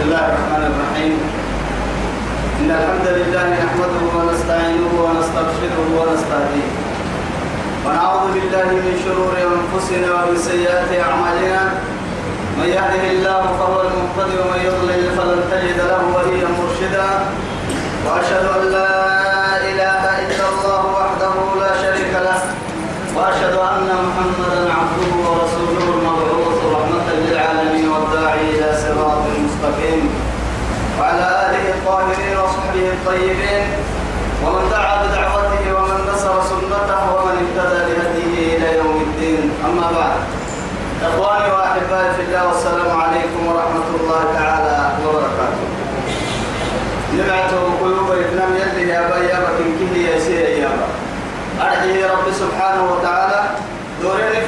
بسم الله الرحمن الرحيم. إن الحمد لله نحمده ونستعينه ونسترشده ونستهديه. ونعوذ بالله من شرور أنفسنا ومن سيئات أعمالنا. من يهده الله فهو المهتدي ومن يضلل فلن تجد له وليا مرشدا. وأشهد أن لا إله إلا الله وحده لا شريك له. وأشهد أن محمدا عبده ورسوله المبعوث رحمة للعالمين والداعي إلى مستقيم وعلى آله الطاهرين وصحبه الطيبين. ومن دعا بدعوته ومن نصر سنته ومن اهتدى بهديه إلى يوم الدين. أما بعد. إخواني وأحبائي في الله والسلام عليكم ورحمة الله تعالى وبركاته. نبعته قلوب إثنام يلي يا بيا بكن كه يا سير يا با أرحي رب سبحانه وتعالى دورين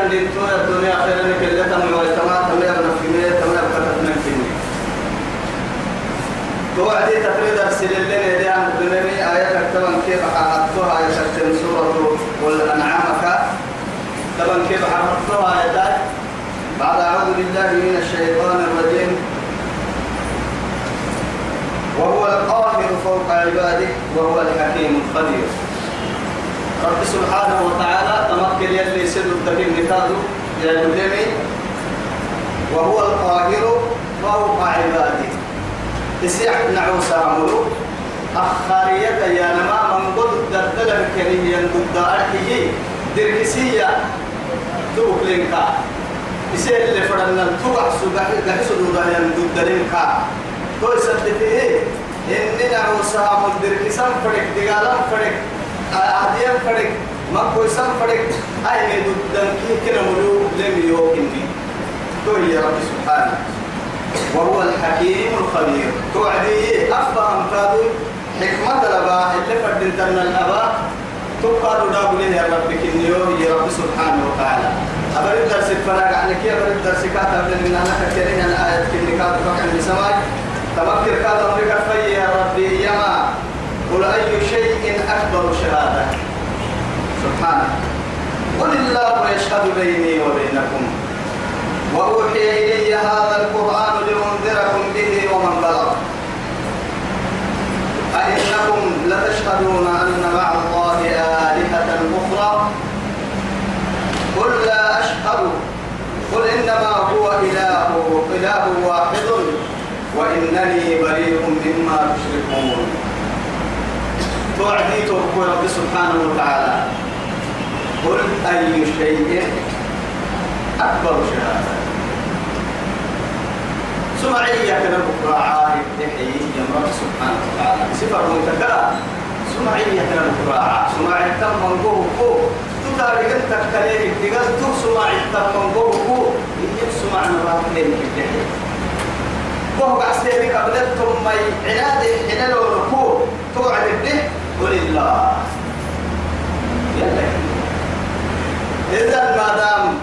أن لنتوى الدنيا خيرا كلا تم ويتما تم يبنى في مية تم يبقى تتنم في مية توعدي تفريد أرسل اللين يدي عن الدنيا. آية كتبا كيف حققتها آية كتبا سورة والأنعام. طبعا كيف حفظتها آيات بعد أعوذ بالله من الشيطان الرجيم. وهو القاهر فوق عباده وهو الحكيم الخبير رب سبحانه وتعالى تمكن يلي سد التكين نتاده يا وهو القاهر فوق عباده. تسيح نعوس عملو أخارية يا نما من قد دردل الكريه ضد أرحيه دركسية. توك لينكا. يصير اللي فرنا توقع سوق قاعد سدودا ين ضد لينكا. تو يسدته إننا عوسا مدرك سام فرق دجالم فرق أهديم فرق ما كوي سام فرق. أي ضد كي كنا ملو لم يوكني. تو يا رب سبحانه. وهو الحكيم الخبير. توعدي أفهم كادو حكمة الأباء اللي فردتنا الأباء. تقال داب له يا رب كنيو يا رب سبحانه وتعالى. أبرد درس فراغ عنك أبرد درس كاتب لنا أنا كثيرين الآيات كني كاتب عن السماء تمكر كاتب أمريكا في يا ربي. يما قل أي شيء أكبر شهادة؟ سبحانه. قل الله يشهد بيني وبينكم. وأوحي إلي هذا القرآن لأنذركم به ومن بلغ أئنكم لتشهدون أن مع الله آلهة أخرى؟ قل لا أشهد. قل إنما هو إله إله واحد وإنني بريء مما تشركون. توعدي توقع رب سبحانه وتعالى. قل أي شيء أكبر شهادة. سمعية كنا بكرة عارف تحيي يا رب سبحانه وتعالى. سفر متكرر سمعية كنا بكرة سمعية تم من جوه كو تداري أنت كلامك تقول تو سمعية تم من جوه كو يجيب سمع نبات كلامك تحيي وهو بعسيري قبلتهم ما عناد حلال وركوع توعد به ولله يلا. إذا ما دام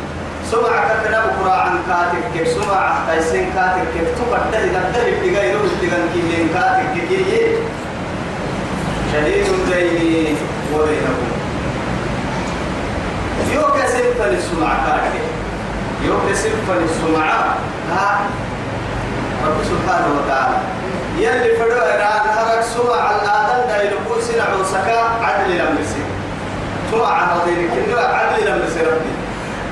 سمع كتنا بكرة عن كاتب كيف سمع تايسين كاتب كيف تقدر إذا تهب تجاي روح تجان كيلين كاتب كي شديد بيني وبينكم يوك سلف للسمع كاتب. يوك سلف للسمع. ها. رب سبحانه وتعالى. يلي فدو أنا نهرك سمع الآدم دا يلقون سنع وسكا عدل لم يسي سمع رضيني كنوا عدل لم يسي ربي.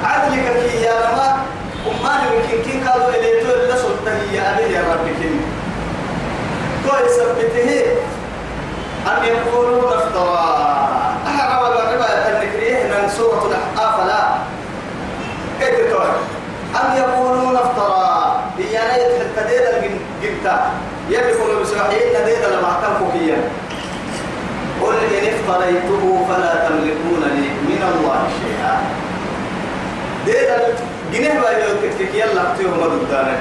عدلك كي يا لما أمان يمكن كي قالوا إليه تو إلا سلطة هي أبي يا رب كي. تو يثبته أن يقولون افترى أحرم الربا النكريه من سورة الأحقاف لا. كيف تقول أن يقولون افترى يدخل تديد الجنتا يدخل بسرحين تديد لما تنفكيا قل إن افتريته فلا تملكون لي من الله شيئا. ديدا جنيه باي يوتك يلا تيهم ضدانك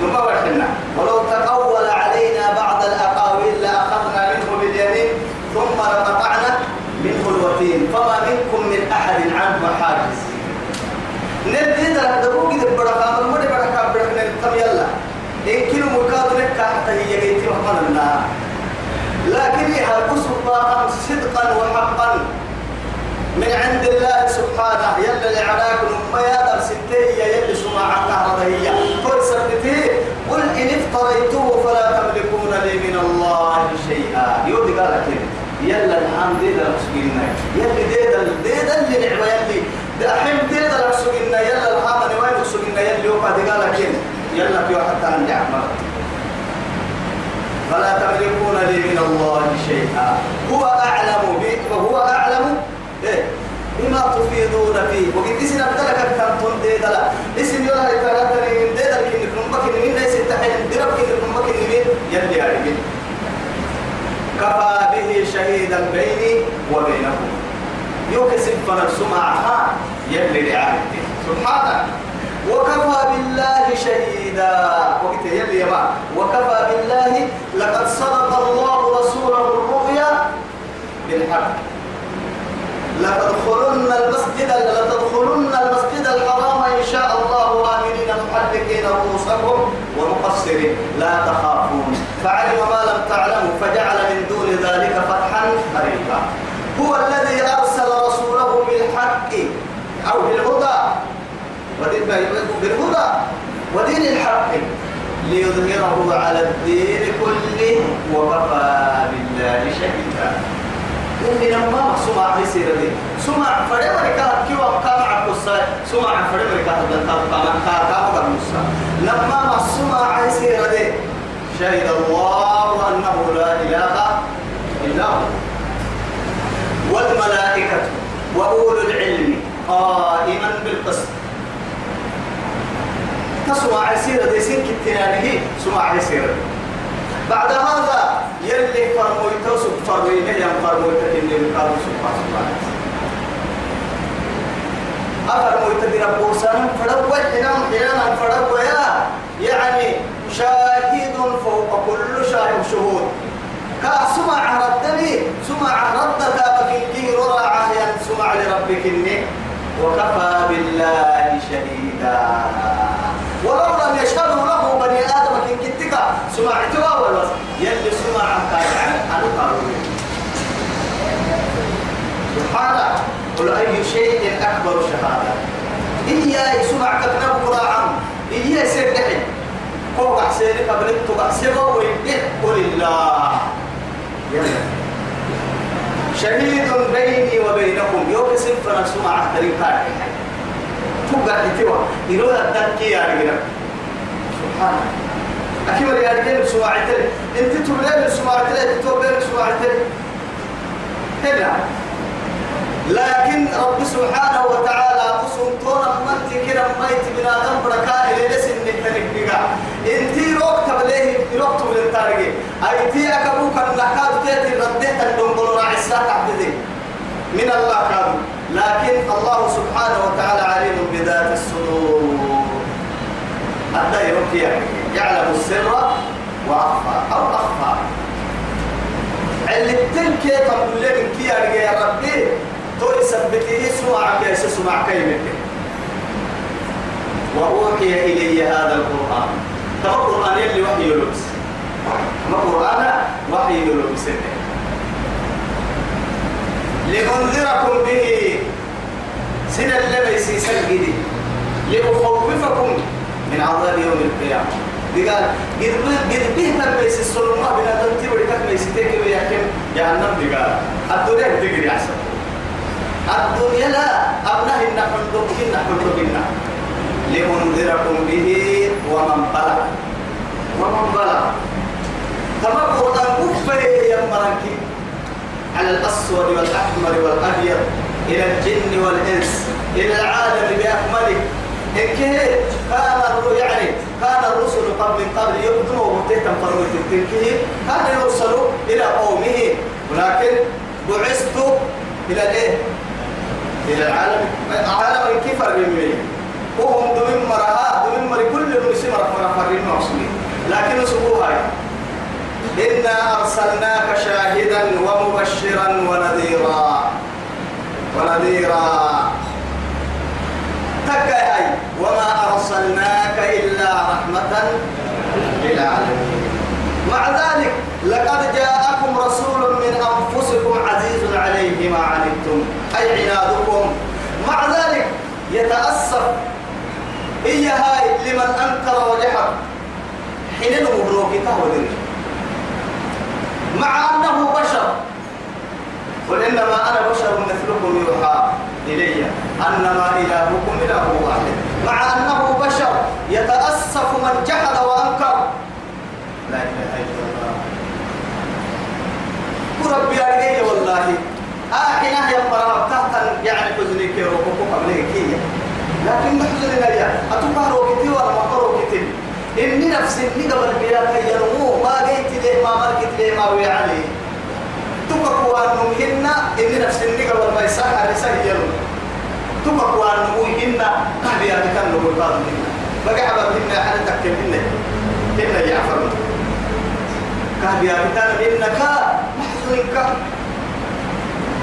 ثم وحنا ولو تقول علينا بعض الأقاويل لأخذنا منه باليمين ثم لقطعنا منه الوتين فما منكم من أحد عنه حاجز نديد لك دبوك دي من مدي بركة بركة نتم يلا إن كيلو مكاد لك حتى هي جيتي الله لكن يحبس الله صدقا وحقا. من عند الله سبحانه يلا لعناك أمة يا دم يا يلا سمع النهر هي كل سبتي قل إن افتريته فلا تملكون لي من الله شيئا. يودي قال قالك يلا الحمد لله مسكينا يلا ديدا ديدا اللي نعمة يلي. دحين ديدا مسكينا يلا الحمد لله مسكينا يلي قال قالك يلا في واحد عندي عمرك فلا تملكون لي من الله شيئا. هو أعلم بي وهو أعلم إيه. بما تفيدون فيه. وقد إسم أبدلك أكثر تندي دلا إسم يلا يتغادر من ديدا لكن نكون بكي من ليس التحين درب نكون بكي من يلي عليك كفى به شهيدا بيني وبينكم يكسب فنسمعها يلي لعهده سبحانه وكفى بالله شهيدا. وقت يلي يا وكفى بالله لقد صدق الله رسوله الرؤيا بالحق. لتدخلن المسجد لتدخلن المسجد الحرام إن شاء الله آمنين محلقين رؤوسكم ومقصرين. لا تخافون. فعلم ما لم تعلموا فجعل من دون ذلك فتحا قريبا هو الذي أرسل رسوله بالحق أو بالهدى. بالهدى. ودين الحق. ليظهره على الدين كله وكفى بالله شهيدا. إني لما سمع في سيرتي سمع فريم ركاب كيو كام عكوسا سمع ركاب دكتور كام كام كام عكوسا لما ما سمع في سيرتي شهد الله أنه لا إله إلا هو. والملائكة وأولو العلم قائما بالقسط. تسمع سيرة دي سين كتنانه سمع سيرة بعد هذا يلي فرمويته سبحانه يم فرمويته اللي بقالوا سبحانه سبحانه أفرمويته دي ربو سنم فدوى حنام حنام فدوى يا يعني شاهد فوق كل شاهد شهود. كسمع ردني سمع ردك بكنكي ررى عهيا سمع لربك وكفى بالله شهيدا. ولو لم يشهدوا له بني آدم كن كتك سمعتوا ولا يلي سمع كان أنا قالوا سبحانه قل أي شيء أكبر شهادة. إياه سمع كتنا قراعا إياه سيدحي فوق حسيني قبلت تبع سبا ويبه قل الله شهيد بيني وبينكم. يوم سنفنا سمع تريقا تبقى تتوى يلو الدنكي يا رجل. سبحان أكيد يا رجل سمعتني أنت تبلغ سمعتني تبلغ سمعتني هنا لكن رب سبحانه وتعالى قسم تونا من كده ميت بنا دم بركاء إلى لسن نتنك بقى. إنتي روك تبليه روك تبليه تارجي. اي تي أكبوك النحاد تيتي رديت الدنبل راعساك عبدي. من الله كادو لكن الله سبحانه وتعالى عليم بذات الصدور. حتى يروك يعلم السر وأخفى أو أخفى. اللي تنكي تقول لك يا ربي تو يثبته سمع كيس سمع كلمة. وأوحي إلي هذا القرآن. ترى القرآن اللي وحي يلبس. ما قرآن وحي يلبس لأنذركم به. سنة اللي بيسي سجدي لأخوفكم من عذاب يوم القيامة. قال قد قد به من بيسي السلمة بنا دمتي ولكن بيسي تيكي ويحكم. جهنم قال الدنيا تجري أحسن الدنيا لا أبنه النحن دمكن نحن دمكن لأنذركم به ومن بلغ. ومن بلغ. كما قرآن كفر يمرك على الأسود والأحمر والأبيض إلى الجن والإنس إلى العالم بأكمله. إن كان يعني كان الرسل قبل قبل يقدموا ومتهتم فرمت التنكيه كان يرسلوا إلى قومه. ولكن بعثت إلى الإيه؟ إلى العالم. عالم كيف بالمين وهم دمين مرها دمين مر كل نسي مرة مرة فرين معصومين لكن سبوها إنا أرسلناك شاهدا ومبشرا ونذيرا. ونذيرا. تكاي وما أرسلناك إلا رحمة للعالمين. مع ذلك لقد جاءكم رسول من أنفسكم عزيز عليه ما عنتم. أي عنادكم. مع ذلك يتأسف. هي هاي لمن أنكر وجحد حين نمروك تهودني مع أنه بشر. قل إنما أنا بشر مثلكم يوحى إلي. أنما إلهكم إله واحد. مع أنه بشر يتأسف من جحد وأنكر. لا إله إلا الله. وربي أرجعي والله. آخي نهي مرة تحت يعني روكوكو قبله كي. لكن حزن يا. أتوقع روكتي ولا ما روكتي إني نفسي إني قبل بيا كي ينمو. ما جيت ليه ما مركت ليه ما وي عليه تبقوا أنهم نفسي إني قبل ما يسحر يسحر ينمو تبقوا أنهم هنا كهبي أتكلم نقول بعض منا بقى عبد هنا أنا تكلم هنا هنا يعفر. كهبي أتكلم إنك محزنك.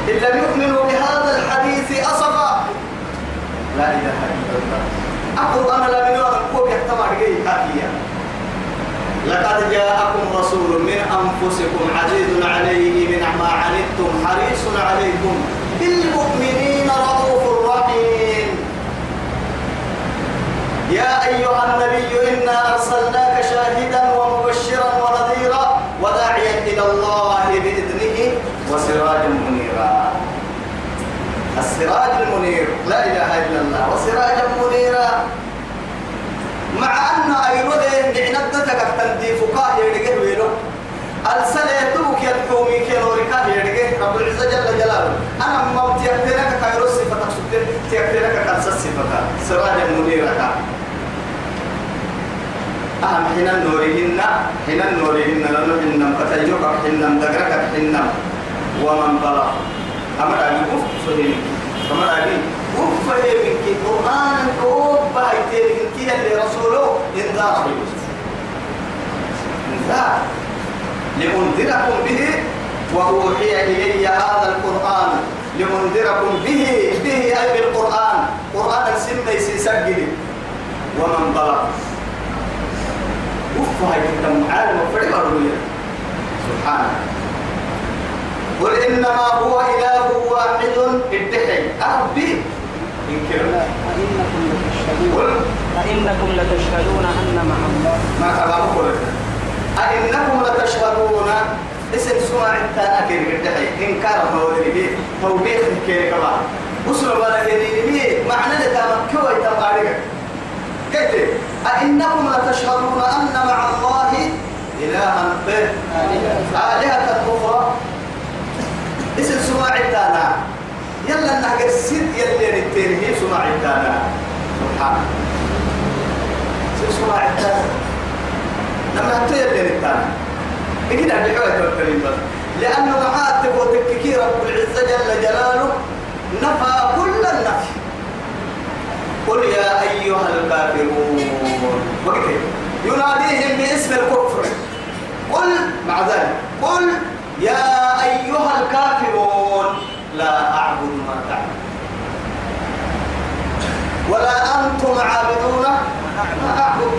إن لم يؤمنوا بهذا الحديث أصفا. لا إله إلا الله. أقول أنا لا من يوم أقول يحتمى رجعي لقد جاءكم رسول من أنفسكم عزيز عليه من ما عنتم حريص عليكم بالمؤمنين رؤوف رحيم. يا أيها النبي إنا أرسلناك شاهدا ومبشرا ونذيرا وداعيا إلى الله بإذنه وسراجا منيرا. السراج المنير لا إله إلا الله وسراجا منيرا. مع أن أيروده نعنتك تندي فقاه يرجع ويلو السنة يا يدحومي كنورك يرجع رب العزة جل جلاله. أنا ما تيكتلك كايرو صفتك سبت تيكتلك كنس صفتك سراجا منيرا أهم حين نورهن حين نورهن لنو حين فتيجوك حين دقرك حين ومن بلغ أمر أف فهمك أمر أبي أف فهمك قرآن كوب بايتين كي اللي رسوله إنذار إنذار لأنذركم به وأوحي إلي هذا القرآن. لأنذركم به به أي بالقرآن. قرآن سمي سيسجل ومن بلغ أف هاي كتاب عالم فريق سبحانه قل إنما هو إله واحد. ادحي أربي انكر أئنكم لتشهدون. أئنكم لتشهدون أن مع الله ما تبارك لك. أئنكم لتشهدون. اسم سمع كيف ادحي إنكار مولده توبيخ كما وصل بلا معنى أئنكم لتشهدون أن مع الله إلها آلهة. أخرى. اسم سماع التانا يلا نحق السد يلي هي سماع التانا سبحان. سماع التانا لما حتى يلي نتانا إكيد عبد حوالي الكريم بس. لأنه معاتب وتككي رب العزة جل جلاله نفى كل النفي. قل يا أيها الكافرون. وقت يناديهم باسم الكفر. قل مع ذلك. قل يا أيها الكافرون. لا أعبد ما تعبد. ولا أنتم عابدون ما أعبد.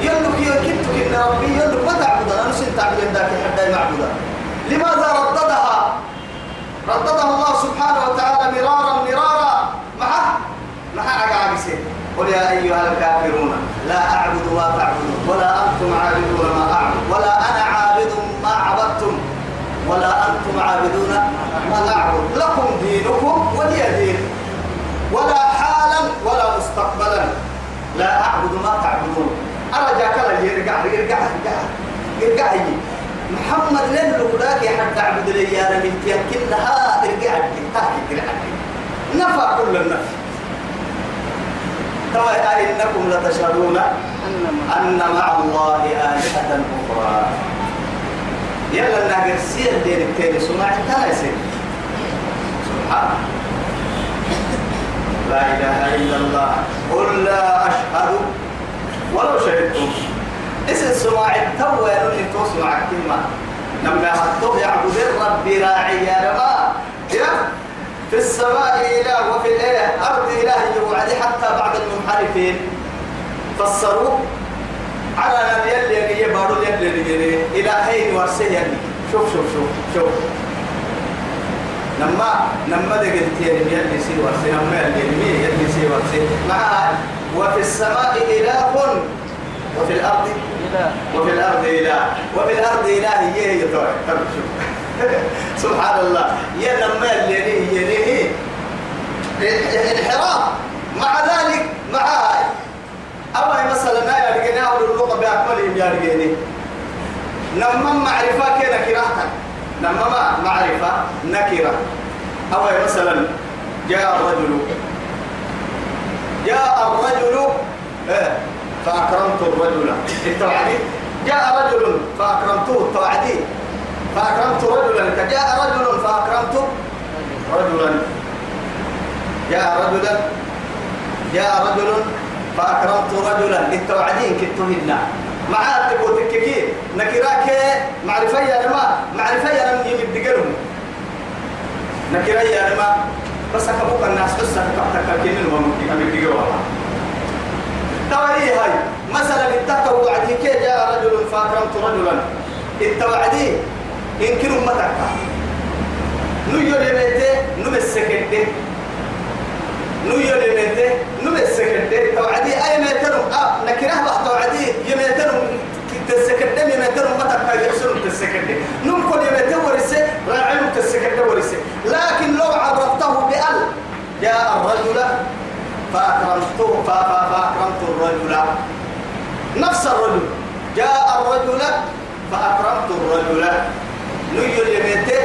يلك يكتك إن ربي يلك. ما تعبد؟ أنا نسيت تعبد ذاك حتى معبودا لماذا رددها؟ رددها الله سبحانه وتعالى مرارا مرارا. معه مع عقابسين قل يا أيها الكافرون لا أعبد ما تعبدون ولا أنتم عابدون ما أعبد. ولا أنا عابد ما عبدتم ولا أنتم عابدون ما أعبد لكم دينكم ولي دين ولا حالا ولا مستقبلا. لا أعبد ما تعبدون. أرجع كلا يرجع يرجع يرجع يرجع. يجي محمد لين لقداك يا حد تعبد لي يا ربي كلها ارجع ارجع نفع كل النفي ترى إنكم لتشهدون أن مع الله آلهة أخرى. يلا ناقر سير دين التاني سمع تنسي سبحان لا إله إلا الله. قل لا أشهد. ولو شهدتم اسم سماع التوى يلوني توسمع كلمة لما حطوه يعبد الرب راعي يا رما في السماء إله وفي الأرض إله يوعد حتى بعد المنحرفين. فسروا. على نبي اللي يجي بارو اللي يجي. إلهين ورسيه شوف شوف شوف شوف. نما نما دقت يعني يلي سي ورسي نما يلي يلي سي ورسي. مع وفي السماء إله وفي الأرض وفي الأرض إله. وفي الأرض إله هي هي. سبحان الله يا لما اللي يليه الانحراف مع ذلك مع أما مثلا لا يرجعني أول اللغة بأكملهم يرجعني لما معرفة كده كراهة. لما ما معرفة نكرة. أو مثلا جاء الرجل. جاء الرجل إيه فأكرمت الرجل. التوعدي. جاء رجل فأكرمته. التوعدي. فأكرمت رجلا. جاء رجل فأكرمت رجلا. جاء رجلا. جاء رجل فأكرمت رجلا. التوعدين كتهن معاه تقول تككي نكراك معرفة يا لما معرفة يا لما يمد قلهم نكرا يا بس أكبوك الناس حسك تحتك كنين وممكن أمد قلهم توعدي هاي. مثلا اتقوا وعدي كي جاء رجل فأكرمت رجلا. التوعدي إن كنوا متكا. نيو لميته آه لكن لو عرفته بأل جاء الرجل فأكرمته فأكرمت الرجل. نفس الرجل. جاء الرجل فأكرمت الرجل. نيو اليميته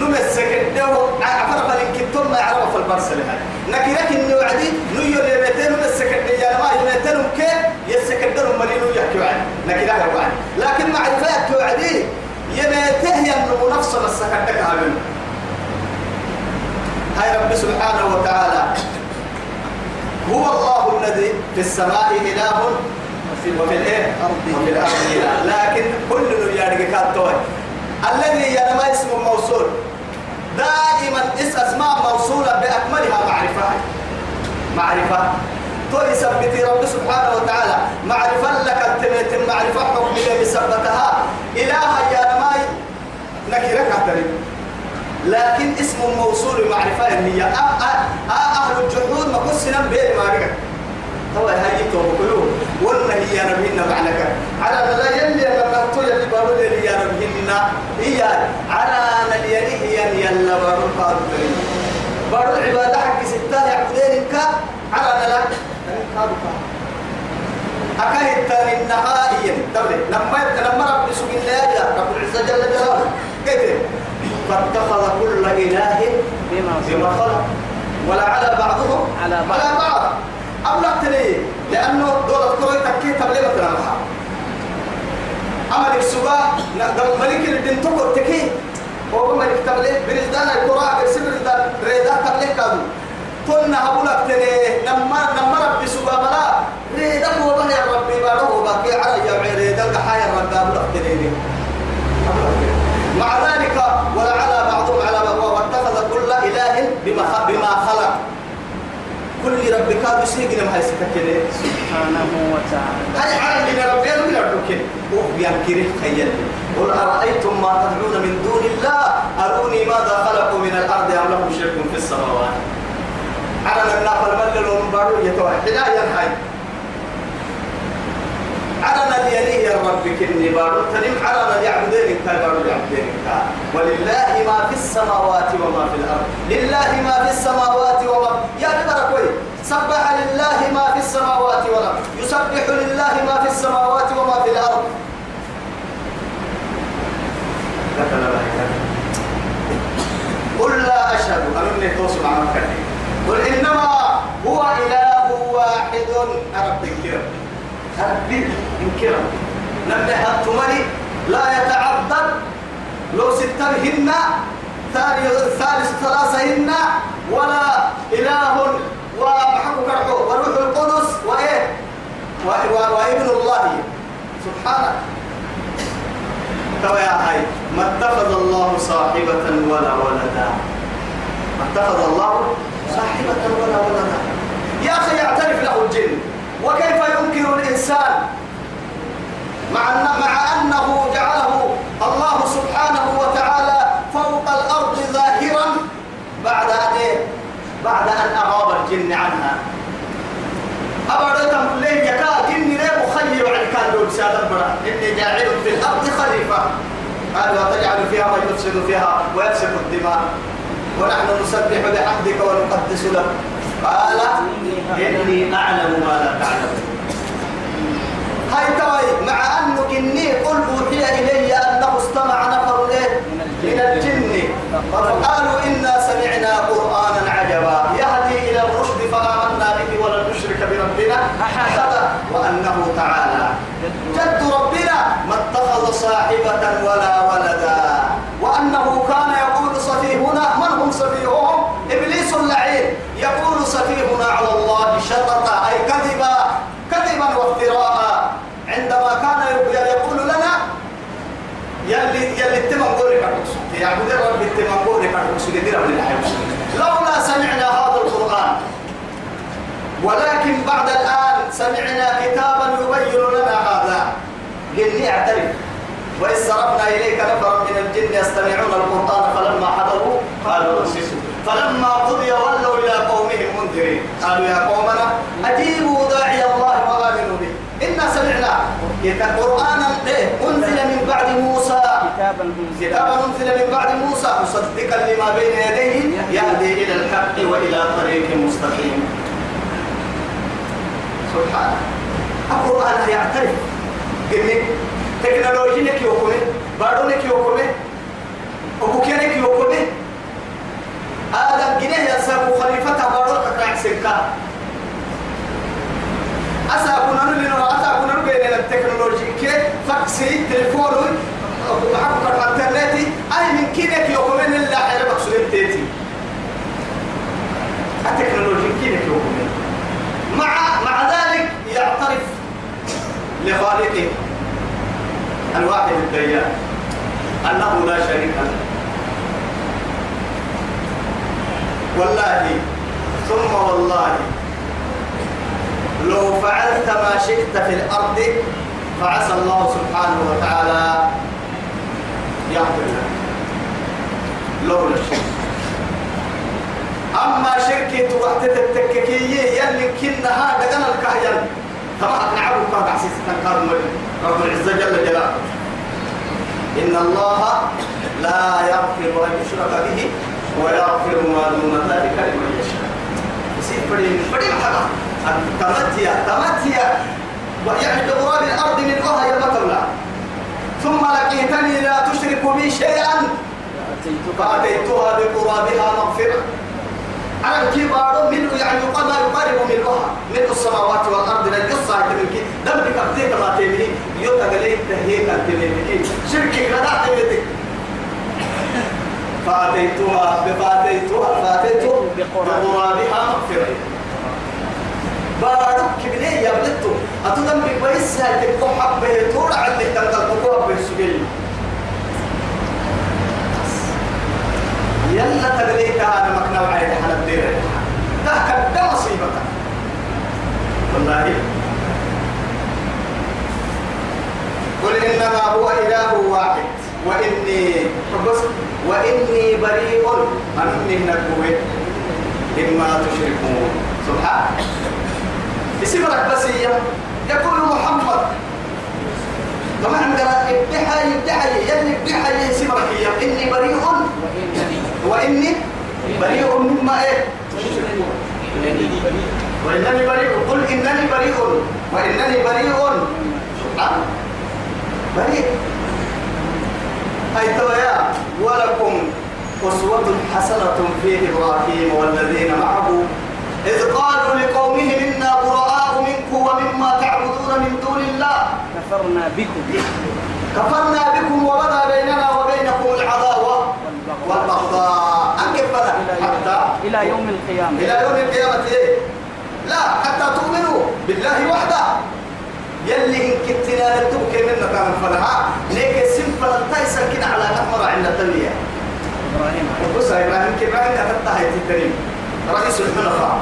نمسك الدو عفر فلنكتم ما يعرف في البرسل هاي نكيرك إنه وعدي نيو اليميته نمسك الدجال ما يميته نمكي يسك الدو ملينو يحكي وعد نكيرك وعد لكن معرفة وعدي يميته ينمو نفسه مسك الدك هاي هاي رب سبحانه وتعالى هو الله الذي في السماء إله وفي الايه وفي الأرض إله. لكن كل يارجع كاتوي الذي ينما اسم موصول. دائما اس أسماء موصولة بأكملها معرفة. معرفة. تو يثبت رب سبحانه وتعالى. معرفة لك التميت معرفة حكم اللي بثبتها إله يا نماي نكرك أتري. لكن اسم موصول معرفة هي. أهل الجحود ما قصنا بين ما تو هاي تو بقولوا ولا هي نبينا معناك على لا يلي لما تو يلي بقول لي يا نبينا هي على نليني هي يلا بقول قالوا بقول العبادة حق ستة يعبدين كا على لا. قالوا أكاهد تاني النهائيا تبلي لما لما رب سبحانه الله رب العزة جل جلاله. كيف؟ فاتخذ كل إله بما خلق. ولا على بعضهم. على بعض. على بعض أبلغت لي لأنه دولة كروي تكي تبلي مثلا معها أملك سبا نقدر ملك الدين تقول تكي هو ملك تبلي برزدان القراء برسي برزدان ريدا تبلي كادو. كنا أبلغ تلي نما نما ربي سبا بلا ريدا هو بني ربي بارو باقي على يا ريدا الحياة ربي أبلغ تلي أبلغ تلي مع ذلك ولعل بعضهم على بعض واتخذ كل إله بما خلق. رب كاد يسيقنا ما يسكتني سبحانه وتعالى. هاي عالم من ربي أنا من ربك؟ وبيان كره خيال. قل أرأيتم ما تدعون من دون الله؟ أروني ماذا خلقوا من الأرض أم لهم شرك في السماوات؟ على النافل ملل ومبارو يتوحد لا ينهي على اليليه يا رب كني بارو تنم على يعبدين انت بارو يعبدين انت ولله ما في السماوات وما في الأرض. لله ما في السماوات وما يا كبر سبح لله ما في السماوات والأرض. يسبح لله ما في السماوات وما في الأرض. قل لا أشهد. انني توصل عن قل إنما هو إله واحد. رب الكرم ربي انكرم نبه التمري لا يتعبد لو سترهن ثالث ثلاثهن ولا إله ومحق كرحو وروح القدس وإيه؟ وابن الله سبحانه توا يا هاي ما اتخذ الله صاحبة ولا ولدا؟ ما اتخذ الله صاحبة ولا ولدا؟ يا أخي يعترف له الجن. وكيف ينكر الإنسان؟ مع أنه جعله الله سبحانه وتعالى فوق الأرض ظاهرا بعد أن إيه؟ بعد أن أغاب الجن عنها أبدا ليه يكا جن ليه مخير عن كان سادة برا إني جاعل في الأرض خليفة. قال وتجعل فيها ما يفسد فيها ويفسد الدماء. ونحن نسبح بحمدك ونقدس لك. قال إني أعلم ما لا تعلم. هاي توي مع أنه إني قل أوحي إلي أنه استمع نفر؟ من الجن. فقالوا إنا سمعنا قرآنا عجبا يهدي إلى الرشد فآمنا به ولن نشرك أحدا وأنه تعالى. جد ربنا ما اتخذ صاحبة ولا ولدا. وأنه كان يقول سفيهنا من هم سفيههم إبليس اللعين. يقول سفيهنا على الله شططا أي كذبا كذبا وافتراء. عندما كان يقول لنا يلي يلي التمنقوري كارتوكس يعبد الرب التمنقوري كارتوكس قدر من الحيوس لولا سمعنا هذا ولكن بعد الآن سمعنا كتابا يبين لنا هذا. قلني اعترف. وإذ صرفنا إليك نفرا من الجن يستمعون القرآن فلما حضروا قالوا انصتوا فلما قضي ولوا إلى قومهم منذرين. قالوا يا قومنا أجيبوا داعي الله وآمنوا به. إنا سمعنا. قرآنا أنزل من بعد موسى. كتابا أنزل من بعد موسى مصدقا لما بين يديه يهدي إلى الحق وإلى طريق مستقيم. سبحان القرآن يعترف. قلني تكنولوجي نك يوكمي بارو نك يوكمي أبوكي نك يوكمي آدم جنيه يسابو خليفة بارو كراك سكا أسا كنا نلنا أسا كنا نبين التكنولوجي كي فاكسي تليفون معك الانترنتي أي من كينك يوكمي نلا حيلا بقصد تيتي التكنولوجي مع مع ذلك يعترف لخالقه الواحد الديان أنه لا شريك له. والله ثم والله لو فعلت ما شئت في الأرض فعسى الله سبحانه وتعالى يغفر لك. لولا الشرك. أما شركة وقت التككية يلي كنا هذا أنا الكهيان طبعا نعبد ما تحسيس تنكار رب العزة جل جلاله. إن الله لا يغفر أن يشرك به ويغفر ما دون ذلك لمن يشاء. يصير بدي بدي محلا تمتيا تمتيا يعني بغراب الأرض من أهل المطلع ثم لقيتني لا تشرك بي شيئا. فأتيتها بقرابها مغفرة. على الكبار منه يعني ما يقارب من السماوات والأرض لا يقصى تملكي دم بكبتيك ما تملي يوتا قليل تهيك تملكي شركك لا تملكي فأتيتها فاتيتها فاتيتها بقرابها مغفرة. بارك كبنيه يا بلتو أتدم بكويس هاي تبقى حبة تورع عندك تنقل تقوى بالسجل يلا تدريك أنا مكنا وعيد حنا ده مصيبتك والله. قل إنما هو إله واحد. وإني بس وإني بريء أني نكوي إما تشركون. سبحان. اسم لك بس يقول محمد. طبعا عندنا ابتحى ابتحى يلي ابتحى اسم لك إني بريء. وإني. بريء مما إيه؟ وإنني بريء. قل إنني بريء. وإنني بريء. آه. بريء. أي تويا ولكم أسوة حسنة في إبراهيم والذين معه. إذ قالوا لقومهم إنا براء منكم ومما تعبدون من دون الله. كفرنا بكم. كفرنا بكم وبدا بيننا وبينكم العداوة. والبغضاء أنكر بدا حتى إلى يوم القيامة. إلى يوم القيامة. إيه؟ لا حتى تؤمنوا بالله وحده. يلي إن كنتنا نتوك منا كان فلها. ليك سنفل تايسا كنا على أحمر عند التنمية إبراهيم بص يا إبراهيم كيف عندك تتهي الكريم رئيس الحلفاء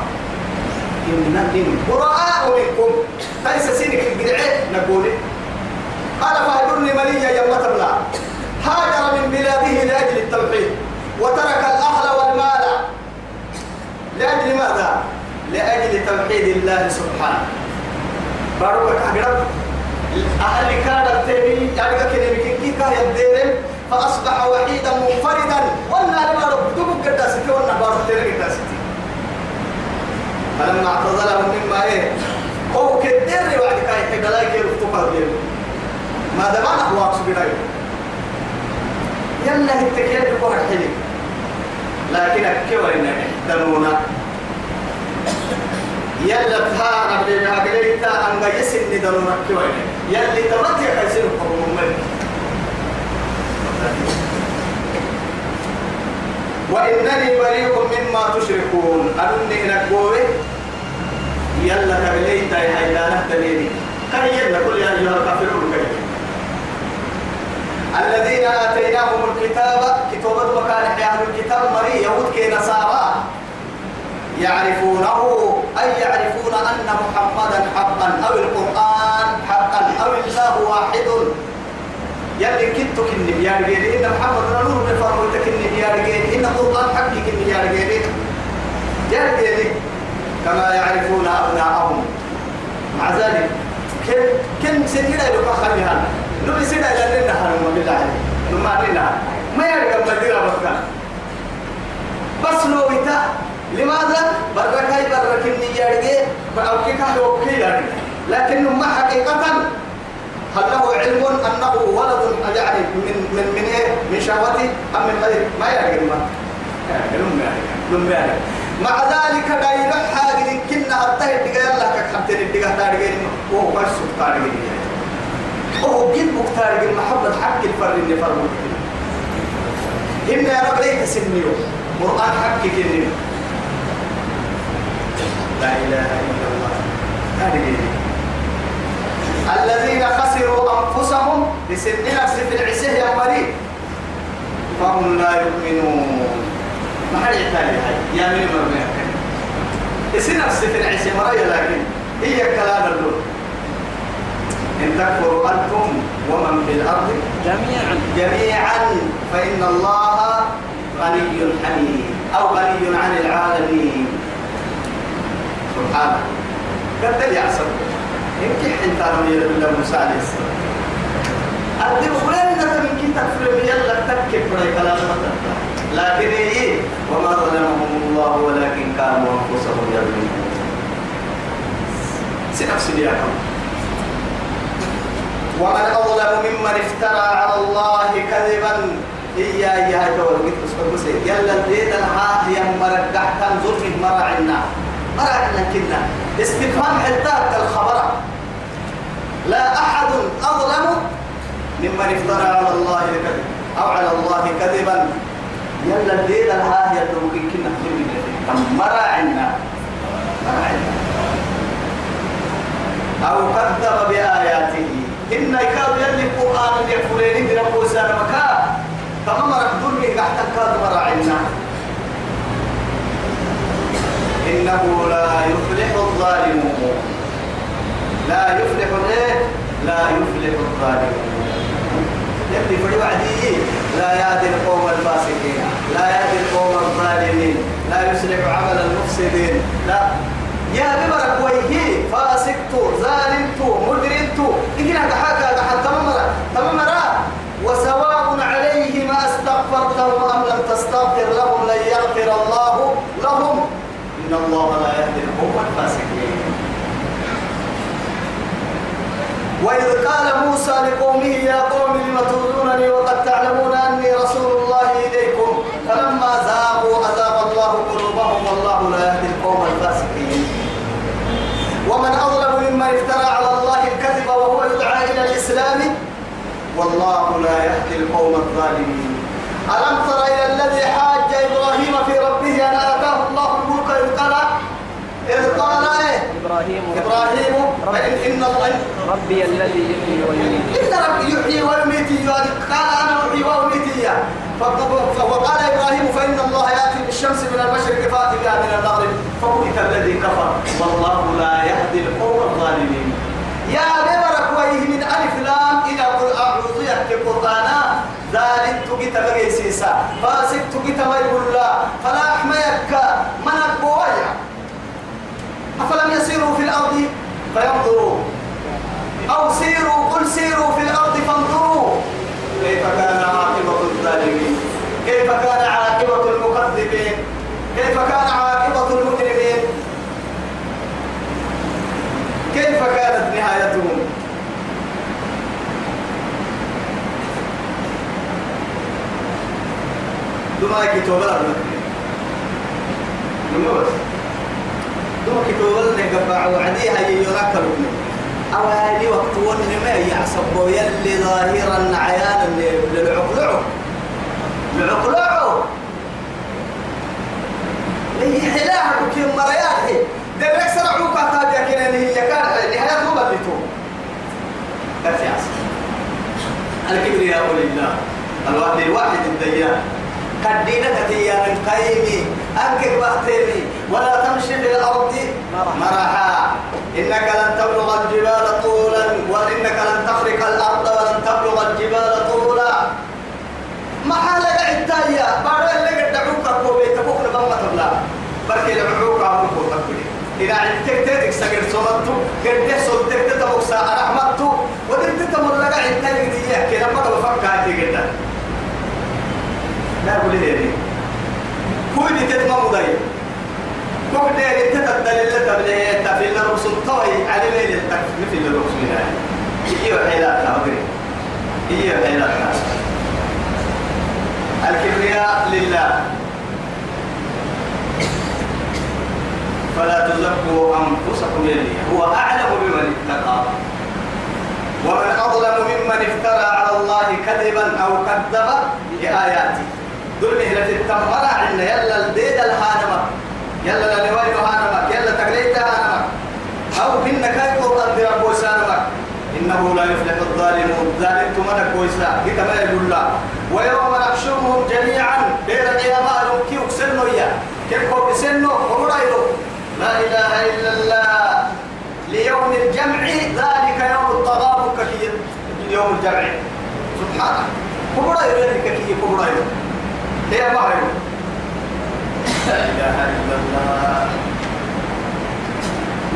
إن براء منكم. تايسا سينك القرعي نقول. قال فهجرني مليا يوم تبلع هاجر من بلاده لأجل التوحيد وترك الأهل والمال. لأجل ماذا؟ لأجل توحيد الله سبحانه. بارك أقرب أهل كان التيمي يعني كلمة كيكا يديرم فأصبح وحيدا منفردا. وأنا لما رب دبك قداستي وأنا بارو تيري قداستي فلما اعتزلهم مما إيه؟ هو كدير وعد كاي حدلاي كيف تقر ما دام أنا هو اقصد يلا التكيل بقول حلي لكن الكوى إن احتمونا يلا تها نبي بعقلي تا أن يسن ندلونا الكوى يلي تمت يكسر قوم وإنني بريء مما تشركون. أنني نقول يلا كبلي تاي حيدانة تنيني كي يلا كل يا أيها الكافرون. الذين آتيناهم الكتاب كتابة وكان أهل الكتاب مري يهود كي نصارى. يعرفونه أي يعرفون أن محمدا حقا أو القرآن حقا أو الله واحد. يلي كنتو كني بيار جيري إن محمد نور بفرمتك كني بيار جيري إن القرآن حقي كني بيار جيري. يار جيري. كما يعرفون أبناءهم. مع ذلك كن كن سيدنا يلقى خليها نبي سيدا إلى لنا هنما بالله عليك نما لنا ما يرجع مديرة بكا بس لو إتا لماذا؟ بركاي بركني يرجع أو كيكا هو كي يرجع لكن ما حقيقة. هل له علم أنه ولد يعني من من من إيه؟ من شهوته أم من غير ما يرجع ما يرجع مع ذلك لا يروح حاجة كنا تجاه الله كحبتين تجاه تارجين وهو بس تارجين وهو جيب مختار جيب محمد حق الفر اللي فر إن يا رب ليك سنيو قرآن حق كنيو لا إله إلا الله. هذه. الذين خسروا أنفسهم لسن نفس العسيه يا مريض. فهم لا يؤمنون. ما حد يحتاج يا من مرمي يصير نفس في العسيه مريض لكن هي كلام اللون إن تكفروا أنتم ومن في الأرض جميعا. جميعا فإن الله غني حميد أو غني عن العالمين. سبحانه. قد يعصر يمكن حتى نبي الله موسى عليه السلام. أدب وين أنت من كنت تكفر يلا تكفر كلام لكن إيه؟ وما ظلمهم الله ولكن كانوا أنفسهم يظلمون. سنفس ديالهم ومن أظلم ممن افترى على الله كذبا إيا إيا تقول بس يلا الدين الها هي مرقع كان ظلم مرعنا مرعنا كنا استفهام حتى الخبر. لا أحد أظلم ممن افترى على الله كذبا أو على الله كذبا. يلا الدين الها هي كنا ظلم مرعنا مرعنا أو كذب بآياته إن يكاد يلي القرآن يكفرين بربو سلمكا تمام رب لي قحت كاد مراعنا إنه لا يفلح الظالمون. لا يفلح الايه لا يفلح الظالمون. يلي في وعدي لا يهدي القوم الفاسقين. لا يهدي القوم الظالمين. لا يصلح عمل المفسدين. لا. يا بمرك ويهي. فاسقتو ظالمتو مجرمتو حكا حتى تمامرا تمامرا وسواء عليهم أستغفرتهم أم لم تستغفر لهم لن يغفر الله لهم. إن الله لا يهدي القوم الفاسقين. وإذ قال موسى لقومه يا قوم لم تؤذونني وقد تعلمون أني رسول الله إليكم. فلما زاغوا أزاغ الله قلوبهم والله لا يهدي القوم الفاسقين. ومن أظلم ممن افترى على الله الكذب وهو يدعى إلى الإسلام والله لا يهدي القوم الظالمين. ألم تر إلى الذي حاج إبراهيم في ربه أن آتاه الله الملك إذ قال إذ قال إيه؟ إبراهيم. إبراهيم فإن إن الله ربي الذي يحيي ويميت. إن ربي يحيي ويميت. قال أنا أحيي وأميت وقال إبراهيم فإن الله يأتي بالشمس من المشرق فأتي بها من المغرب. فبهت الذي كفر. والله لا يهدي القوم الظالمين. يا ببرك ويه من ألف لام إلى أعوذيك القرآن ذلك تجت بقي سيسا فاسق تجت ما يقول لا فلا أحميك من القوايا أفلم يسيروا في الأرض؟ فينظروا. أو سيروا قل سيروا في الأرض فانظروا. كيف كان عاقبة الظالمين؟ كيف كان عاقبة المكذبين؟ كيف كان عاقبة المجرمين؟ كيف كانت نهايتهم؟ دما كتوبة دما بس. دما كتوبة نقبع وعديها يراك لبنى أو هذه وقت ونما يعصبوا يلي ظاهرا عيانا للعقلعو. العقلعو هي حلاها كم مريات ده بيكسر عوكا تابع كنا هي كان نهاية مو بديتو. كيف يعصب الكبرياء لله. الواحد الواحد الديان. كدينة تيار قيمي. أنكك بختيمي ولا تمشي في الأرض مرحا. إنك لن تبلغ الجبال طولا وإنك لن تخرق الأرض ولن تبلغ الجبال طولا. ما حالك عدايا بعد اللي قد دعوك كوبي تبوك لبما تبلا بركي لعوك عمرك وتكبري إذا عدتك تدك سجل صمتو قد تحصل تك تبوك ساعة رحمتو لك عدتك دي يحكي لما تبفك هاتي قدام لا أقول لي كل دي تتم مضي كل دي تتدل اللي تبليه تفيل الرسول طوي على ميل التكليف اللي الرسول يعني هي حيلات أدري هي حيلات الكبرياء لله فلا تزكوا أنفسكم يلي هو أعلم بمن اتقى ومن أظلم ممن افترى على الله كذبا أو كذب بآياته دول مهلة التمرة عنا يلا الديد الهانمة يلا لنوين هانمك يلا تقليت هانمك أو إن كاي دي ربو سانمك إنه لا يفلح الظالمون. ظالم تمنى كويسا دي كما يقول الله ويوم نحشرهم جميعا بين القيامة نمكي وكسنو إياه. كيف هو بسنو ومرايرو لا إله إلا الله. ليوم الجمع ذلك يوم التغابن كثير. يوم الجمع. سبحانه. كبرايرو ذلك كثير. كبرايرو هي هي لا إله إلا الله.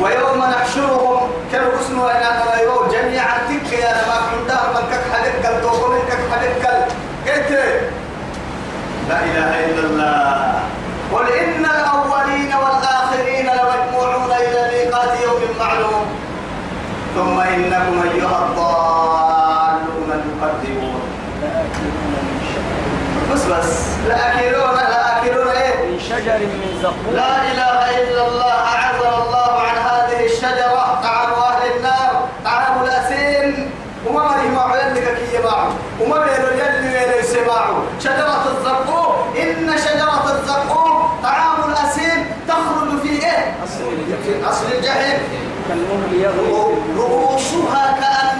ويوم نحشرهم كانوا اسمه أن أنا جميعا. تك يا ما عندها من كك حدك من كك حدك كت لا إله إلا الله. قل إن الأولين والآخرين لمجموعون إلى ميقات يوم معلوم. ثم إنكم أيها الضالون المكذبون بس بس. لا أكلون لا أكلون إيه؟ من شجر من زقوم لا إله إلا الله أعزل الله عن هذه الشجرة طعام أهل النار طعام الأسين وما مريه معه؟ يلك كي يباعه. وما بينه يلي بينه يسمعه شجرة الزقوم إن شجرة الزقوم طعام الأسين تخرج في إيه؟ أصل الجحيم. كالمهل يغلي. رؤوسها كأنها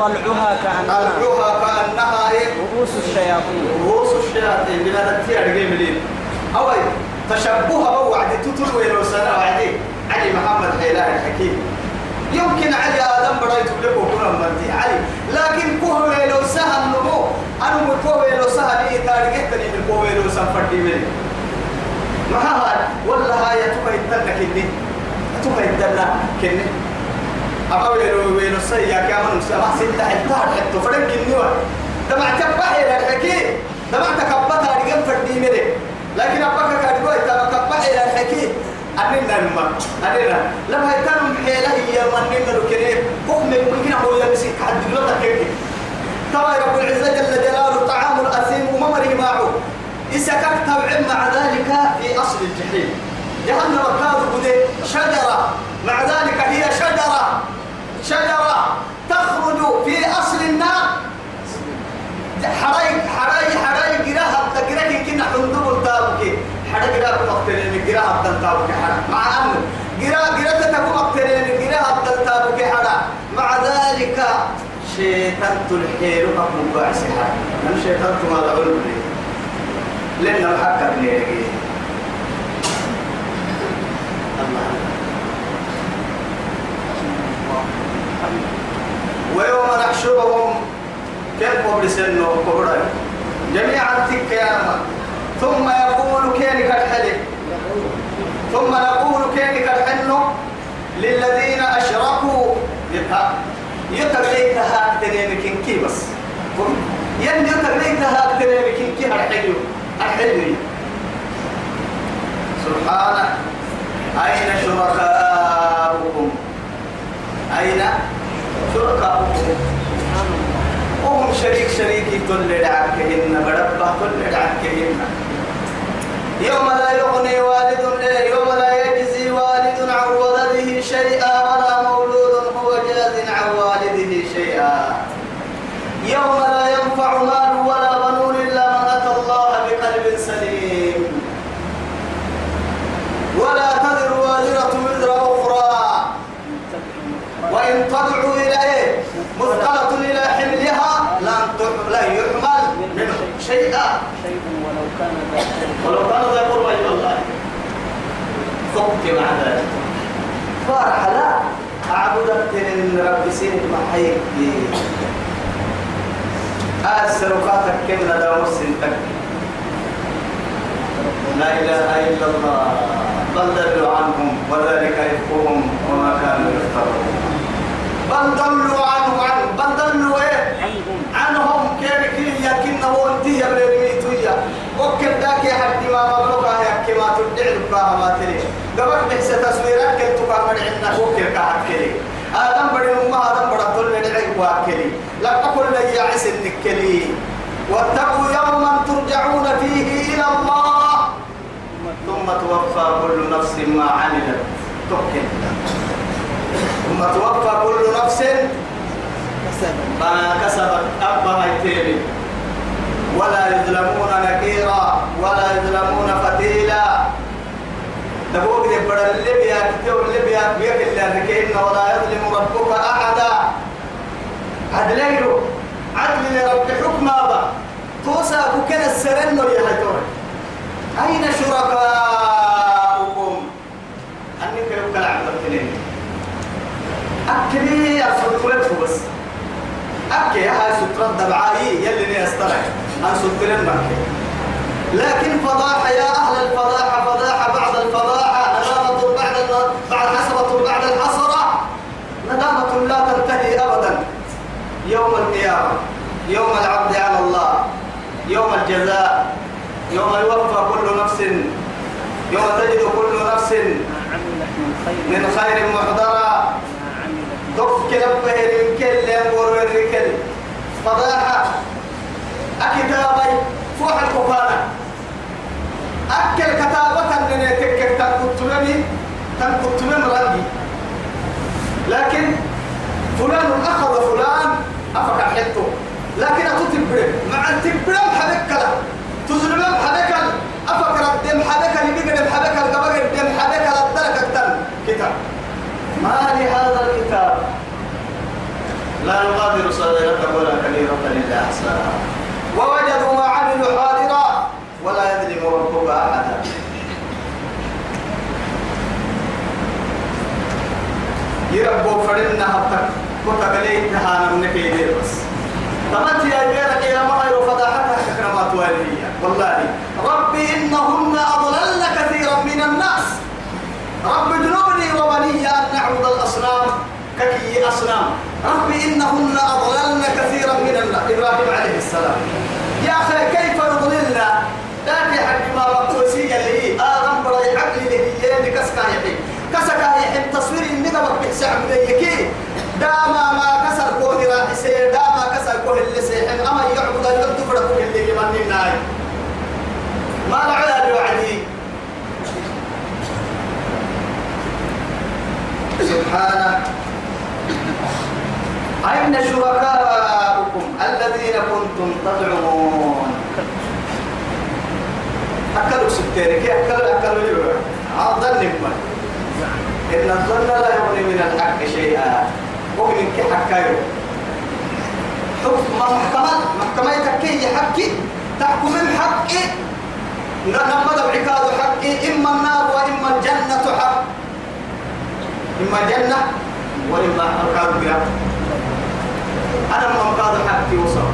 طلعها كأنها طلعها كأنها إيه؟ رؤوس الشياطين. رؤوس الشياطين. بلا تتيا رجيم لين أوي تشبهها بوعد تطل ويلو سنة وعدي. علي محمد حيلاه الحكيم يمكن علي آدم برأيت لك وكنا مرتي. علي لكن كوه ويلو سهل نمو. أنا مكوه ويلو سهل إيه تارجتني من كوه ويلو سنفردي مني. ما هذا؟ ولا هاي تبقى يتدنى كني. تبقى يتدنى كني. أما ويلو ويلو سيا كمان سما ستة حتار حتى فرن كني دمع تبقى إلى الحكي دمع تكبتها رجال مني لكن أبقى كاتبوا يتبقى إلى الحكي أننا نما أننا لما يتنم حيلة هي مننا لكني حكم ممكن هو يمسك حد لنا كيف ترى رب العزة جل جلاله طعام الأثيم وممره معه. إسكك تبع مع ذلك في أصل الجحيم. جهنم كانوا شجرة مع ذلك هي شجرة. شجرة تخرج في أصل النار. حراي حراي حراي جراها تجرك كنا حندوب التابك حدا جراها مقتلين جراها التابك حدا مع أنه جرا جرا تتكو مقتلين جراها التابك حدا مع ذلك شيطان تلحيل قبل باعس حدا من شيطان ما لعلم لأن الحق بنيه الله. ويوم نحشرهم كيف قبل سنه قبل جميعا تك يا ثم يقول كينك الحلي ثم نقول كينك الحنو للذين أشركوا. يبقى يتبعي تهاك تنيمكين كي بس. ين يتبعي تهاك تنيمكين كي الحلو الحلو سبحانه. أين شركاؤكم؟ أين شركاؤكم وهم شريك شريكي تل دعكهن بدبه تل دعكهن يوم لا يغني والد يوم لا يجزي والد عن ولده شيئا ولا مولود هو جاز عن والده شيئا يوم لا مثقلة إلى حملها لا يحمل منه شيئا. ولو كان ذا ولو كان ذا قربى إلى الله. فك مع ذلك. فرح لا. أعبدك من رب سين محيك أسرقاتك كم نداو سنتك لا إله إلا الله. بل عنهم وذلك إفكهم وما كانوا يفترون. عنهم عنهم بل ضلوا إيه؟ عنهم. كيف كي يكنه انتي يا بريمي تويا وكل ذاك يا حد ما مبروك يا كما تدعي بها ما تري قبل بحس تصويرات كنت تقام عندنا؟ وكل كحد كلي. آدم بدي أمه آدم بدي طول ندعي واكلي لا أقول لي يا عس النكلي واتقوا يوما ترجعون فيه إلى الله. ثم توفى كل نفس ما عملت. تكن ثم توفى كل نفس ما كسبت أبها يتيمي ولا يظلمون نكيرا ولا يظلمون فتيلا. دبوك دي بڑا الليبيا كتور الليبيا بيك اللي ولا يظلم ربك أحدا. عدلينو عدل لرب حكم هذا. توسا كنا السرن يا هيتور أين شركاؤكم أنك يبقى العبد التنين أكلي يا صدقلت بس أكي هاي سترة دبعائي يلي نيسترك أن سترين مكي لكن فضاحة يا أهل الفضاحة فضاحة بعد الفضاحة ندامة بعد بعد حسرة بعد الحسرة ندامة لا تنتهي أبدا. يوم القيامة يوم العبد على الله يوم الجزاء يوم يوفى كل نفس يوم تجد كل نفس من خير من عملت دك لبه الكل ينظر الركل فضاحة. أكتابي فوح الكفانة أكل كتابة من يتكك تنكتمني؟ تنكتمن رأيي لكن فلان أخذ فلان أفكر حتة لكن أتتبرم مع التبرم حبكلا تظلم حبكل أفكر الدم حبكل يبقى الدم حبكل قبل الدم حبكل الدرك الدم كتاب. ما لهذا الكتاب. لا يغادر صغيرة ولا كبيرة إلا أحصاها ووجدوا ما عملوا حاضرا ولا يظلم ربك أحدا. يربوا فرنا هبتك. وتقليت نهانا من كيدير بس. تمت يا غيرك يا مهر فضاحتها كرمات والدية والله ربي إنهن أضللن كثيرا من الناس. رب اجنبني وبني أن نعبد الأصنام ككي أصنام. رب إنهن أضللن كثيرا من الناس. إبراهيم عليه السلام. يا أخي كيف يضللن؟ لكن حق ما بقوسية اللي آدم بري عقلي اللي هي اللي كسكا يحي كسكا يحي تصوير النقبة بحسع بديكي داما ما كسر كوه راح يسير داما كسر كوه اللي سيحن أما يعبد اليوم تفرق اللي يمني ناي ما العلا بوعدي. سبحانه. أين شركاؤكم الذين كنتم تدعون أكلوا ستين كي أكلوا؟ أكلوا يبقى أظن نبما إن الظن لا يغني من الحق شيئا. ومن كي حكايو حكم محكمة محكمة تكي حكي تحكم الحق نمد بعكاد حقي. إما النار وإما الجنة حق. إما جنة وإما أركاد بها. أنا ما أركاد حقي وصل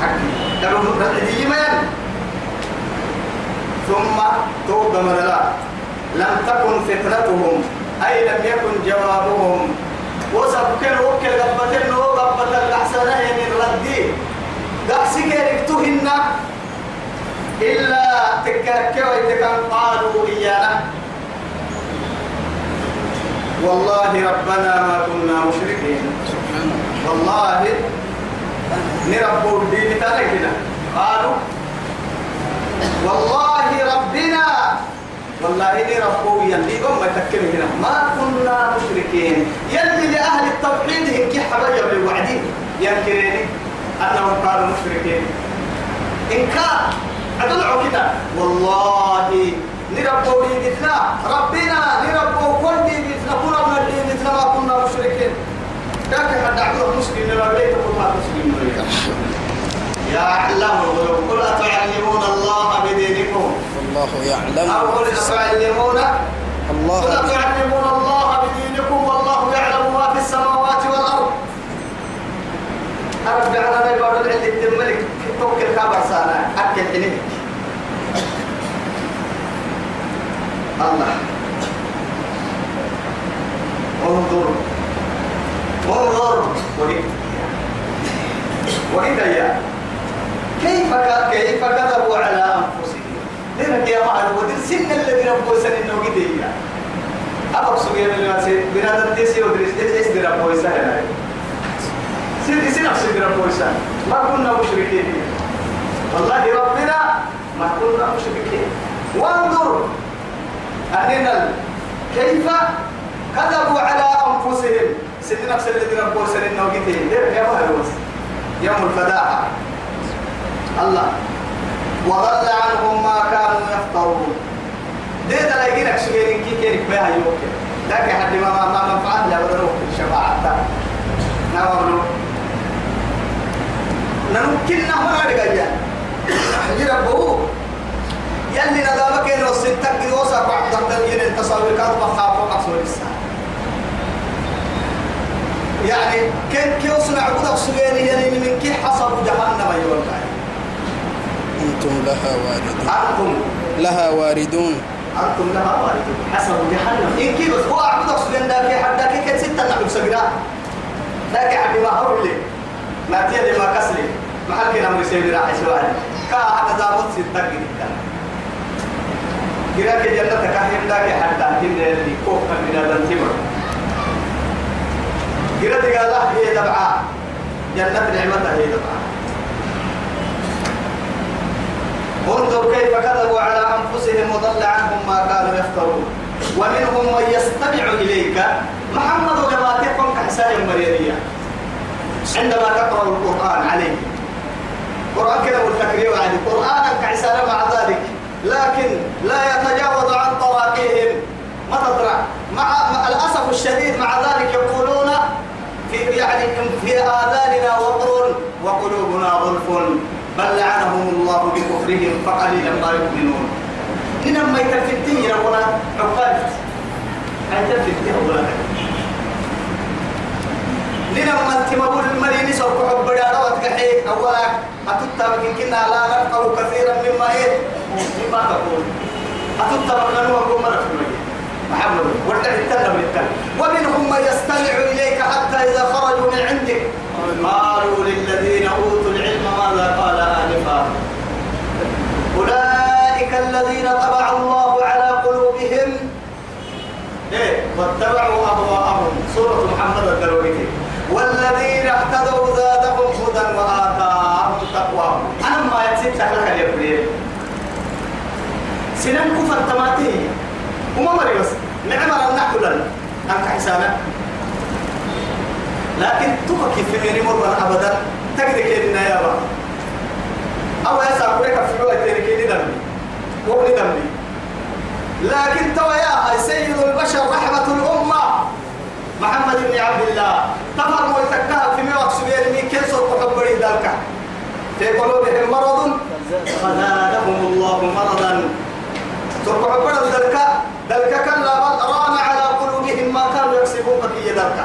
حقي. قالوا ردي من ثم توب من لا. لم تكن فتنتهم. أي لم يكن جوابهم. وسبكن وكل قبتن وقبت الأحسن من ردي كيركتهن إلا تكاكوا إذا قالوا إيانا. والله ربنا ما كنا مشركين. والله نربو الدين تلقنا قالوا والله ربنا والله نربو يلي قم هنا. ما كنا مشركين. يلي لأهل التوحيد هنكي حبايا بالوعدين ينكريني أنهم كانوا مشركين. إن كان أدلعوا كده والله نربو دينتنا ربنا نربو كل دينتنا كنا من دينتنا ما كنا مشركين. لكن حد عبد مسلم لما بيت كنا مسلمين يا أعلم قل أتعلمون الله بدينكم. الله يعلم. أو قل أتعلمون الله قل أتعلمون الله بدينكم والله يعلم ما في السماوات والأرض. أرجع على باب العلم الملك. توكل كابر سانا. أكل حنيك. الله. انظر. انظر. يا. كيف كيف كذبوا على أنفسهم؟ لذلك يا معلم ودي السن الذي ربوا سن إنه قد هي. أبغى سوي من الناس بنادم تيسي ودريس إيش درا بويسا هنا. سيدي سي نفس درا بويسا ما كنا مشركين. والله ربنا ما كنا مشركين. وانظر. أننا كيف كذبوا على أنفسهم؟ الذي ربوا سن إنه قد هي يا معلم يوم الفداحة الله. وضل عنهم ما كانوا يفترون. ديت لا يجينك سجين كي كيرك بها يوكل. لكن حد ما ما ما منفعة لا؟ ولا الشفاعة نعم نمكن نحن رجعنا يربو يلي ندامك إنه ستك وصف بعد ذلك التصاوير كانت بخاف وقصور الساعة يعني كن كيو صنع بدك سجين يعني من كي حصل جهنم يقول أنتم لها واردون. أنتم. لها واردون. أنتم لها واردون. حسب جهنم. إن كي بس هو عبدك سجن داك حدك كي ستة نحن سجنا داك عبد ما هو لي ما تيجي ما كسري. ما حد كنا مرسل راح يسوي. كا هذا دابوت ستة جدا كنا كجنة كهين داك حتى كنا اللي كوك من هذا التمر تقال هي دبعة جنة نعمتها هي دبعة انظر كيف كذبوا على أنفسهم وضل عنهم ما كانوا يفترون. ومنهم من يستمع إليك. محمد تكون كحسان مريرية. عندما تقرأ القرآن عليه. قرآن كده والتكرير عادي قرآنا كحسان مع ذلك. لكن لا يتجاوز عن طواقيهم. ما تطرع مع الأسف الشديد مع ذلك يقولون في يعني في آذاننا وقر وقلوبنا غلف. بل لعنهم الله بكفرهم فقليلا ما يؤمنون. إنما ما يتفتين يرون عقال هاي تفتين أولا لنما لا كثيرا مما إيه؟ مما تقول. ومنهم من يستمع إليك حتى إذا خرجوا من عندك. قالوا للذين أوتوا العلم ماذا قال أولئك الذين طبع الله على قلوبهم. إيه؟ واتبعوا أهواءهم. سورة محمد الدرويتي والذين اهتدوا زادهم هدى وآتاهم تقواهم أنا ما يتسيب لك اليبريل سنن كفر تماتي. وما مري بس. نعمر لنا أنك حسانا لكن تفكر في مين مر أبدا. تقدر كيدنا يا با أو يسا كلك في حوالي تركيني دمي. وابن دمي. لكن توا يا سيد البشر رحمة الأمة. في قلوبهم مرض؟ فزادهم الله مرضا. تركوا حبري ذلك. ذلك كلا بل ران على قلوبهم ما كانوا يكسبون بقية ذلك.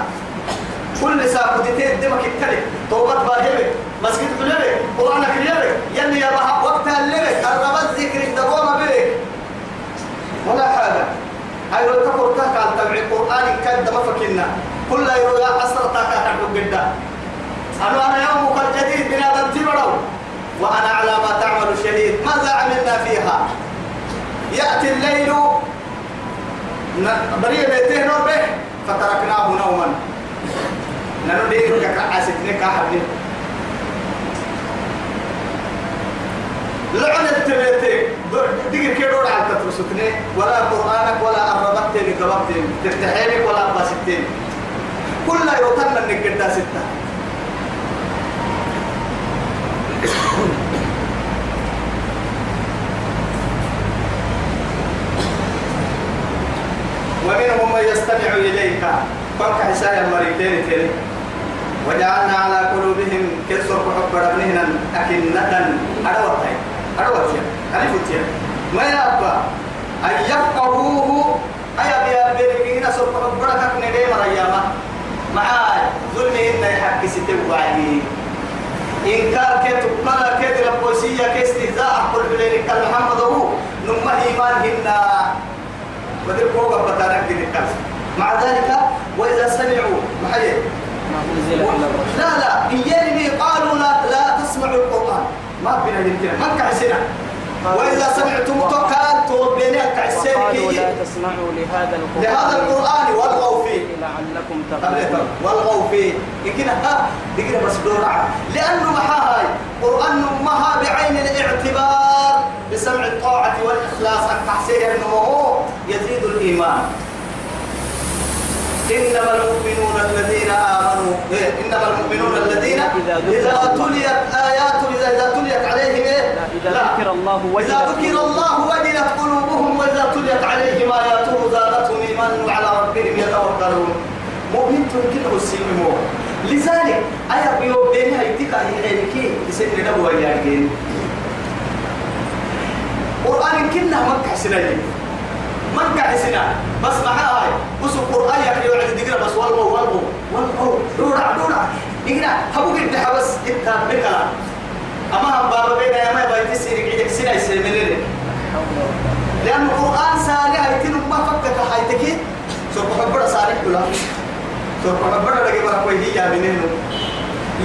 كل ساعة كنتين دمك التلي توبة باهبك مسجد بلبك قرآن كريبك يلي يا بها وقتها اللبك الربط ذكرك دقوم بك ولا حاجة. هاي لو تقول قال تبع القرآن. كد ما فكنا. كل يا أسرة تاكا جدا أنا أنا يومك الجديد هذا التبرو وأنا على ما تعمل شهيد ماذا عملنا فيها. يأتي الليل. بريء بيته نور فتركناه نوما. نانو ديرو كعاسكني كحبني لعن التبيتي دقر كيرو على تترسكني ولا قرآنك ولا أربطتني قبضتني تفتحينك ولا باستني كل يوتنا انك ستة. ومنهم من يستمع إليك. فك حسايا مريتين تري وجعلنا على قلوبهم كسر حب ربنهن أكنة. أدوتين أدوتين ألفتين ما يبقى أن يفقهوه. أي أبي أبي هنا سر حب ربك ندي مريما معاي. ظلمهن يحكي ستة وعدي إنكار كيت ملا كيت ربوسية كاستهزاء كل بلين كالمحمد هو. نما إيمانهن بدل فوق بتارك الكاس مع ذلك وإذا سمعوا محيي. لا لا إياني قالوا لا لا تسمعوا القرآن. ما بنا يمكن ما كعسنا وإذا سمعتم توبيني كعسين وقالوا كي لا تسمعوا لهذا القرآن. لهذا القرآن والغوا فيه. لعلكم تغلبون. والغوا فيه. يمكن ها دقيقة بس دورة. لأنه محاهاي قرآن مها بعين الاعتبار بسمع الطاعة والإخلاص. التحسين أنه هو يزيد الإيمان. إنما المؤمنون الذين آمنوا إيه؟ إنما المؤمنون الذين إذا تليت آياته إذا تليت عليهم إيه؟ إذا ذكر الله وجلت إذا ذكر الله وجلت قلوبهم وإذا تليت عليهم آياته زادتهم إيمانا وعلى ربهم يتوكلون مؤمن تنكله السلم لذلك أيا بيو بينها يتكا يحينكي يسن نبوة يارجين قرآن كنا مكة سنين مكة سنة بس معها هاي بس القرآن يحكي وعد دقيقة بس والمو والمو والمو دورع دورع إقنا هبو قد حبس إنت بكلا أما هم بابا بينا يا ما بايت سيرك عيدك سنة يسيمنين لأن القرآن سالي هيتين ما فكك هايتكي سوف حبرا سالي كلا سوف حبرا لقي مرة كويهية منين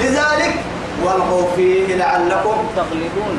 لذلك والغوا فيه لعلكم تغلبون.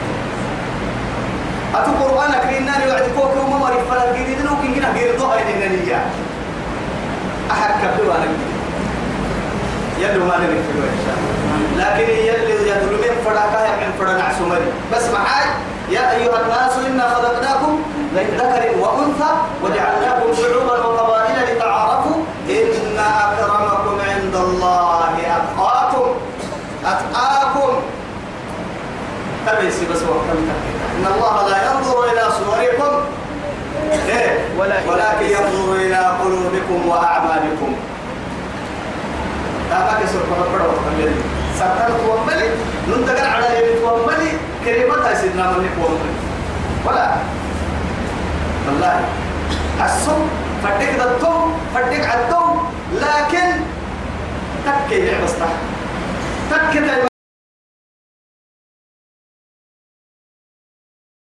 أتو قرآنك إننا يعدكوك وما مريف فلا جديد لو كنا غير ضوء إننا أحد كبير أنا يلو ما نبي في إن شاء الله لكن يلي يدل من فراكا من فرنا عسمري بس معاي يا أيها الناس إنا خلقناكم من ذكر وأنثى وجعلناكم شعوبا وقبائل لتعارفوا إن أكرمكم عند الله أتقاكم. أتقاكم. تبيسي بس وقت إن الله لا ينظر إلى صوركم إيه؟ ولكن ينظر إلى قلوبكم وأعمالكم. هذا كسر فرقنا وقبل سكر توملي ننتقل على يد توملي كلمتها سيدنا من توملي ولا. والله. الصم فدك التوم فدك على التوم لكن تكي لعبة تكي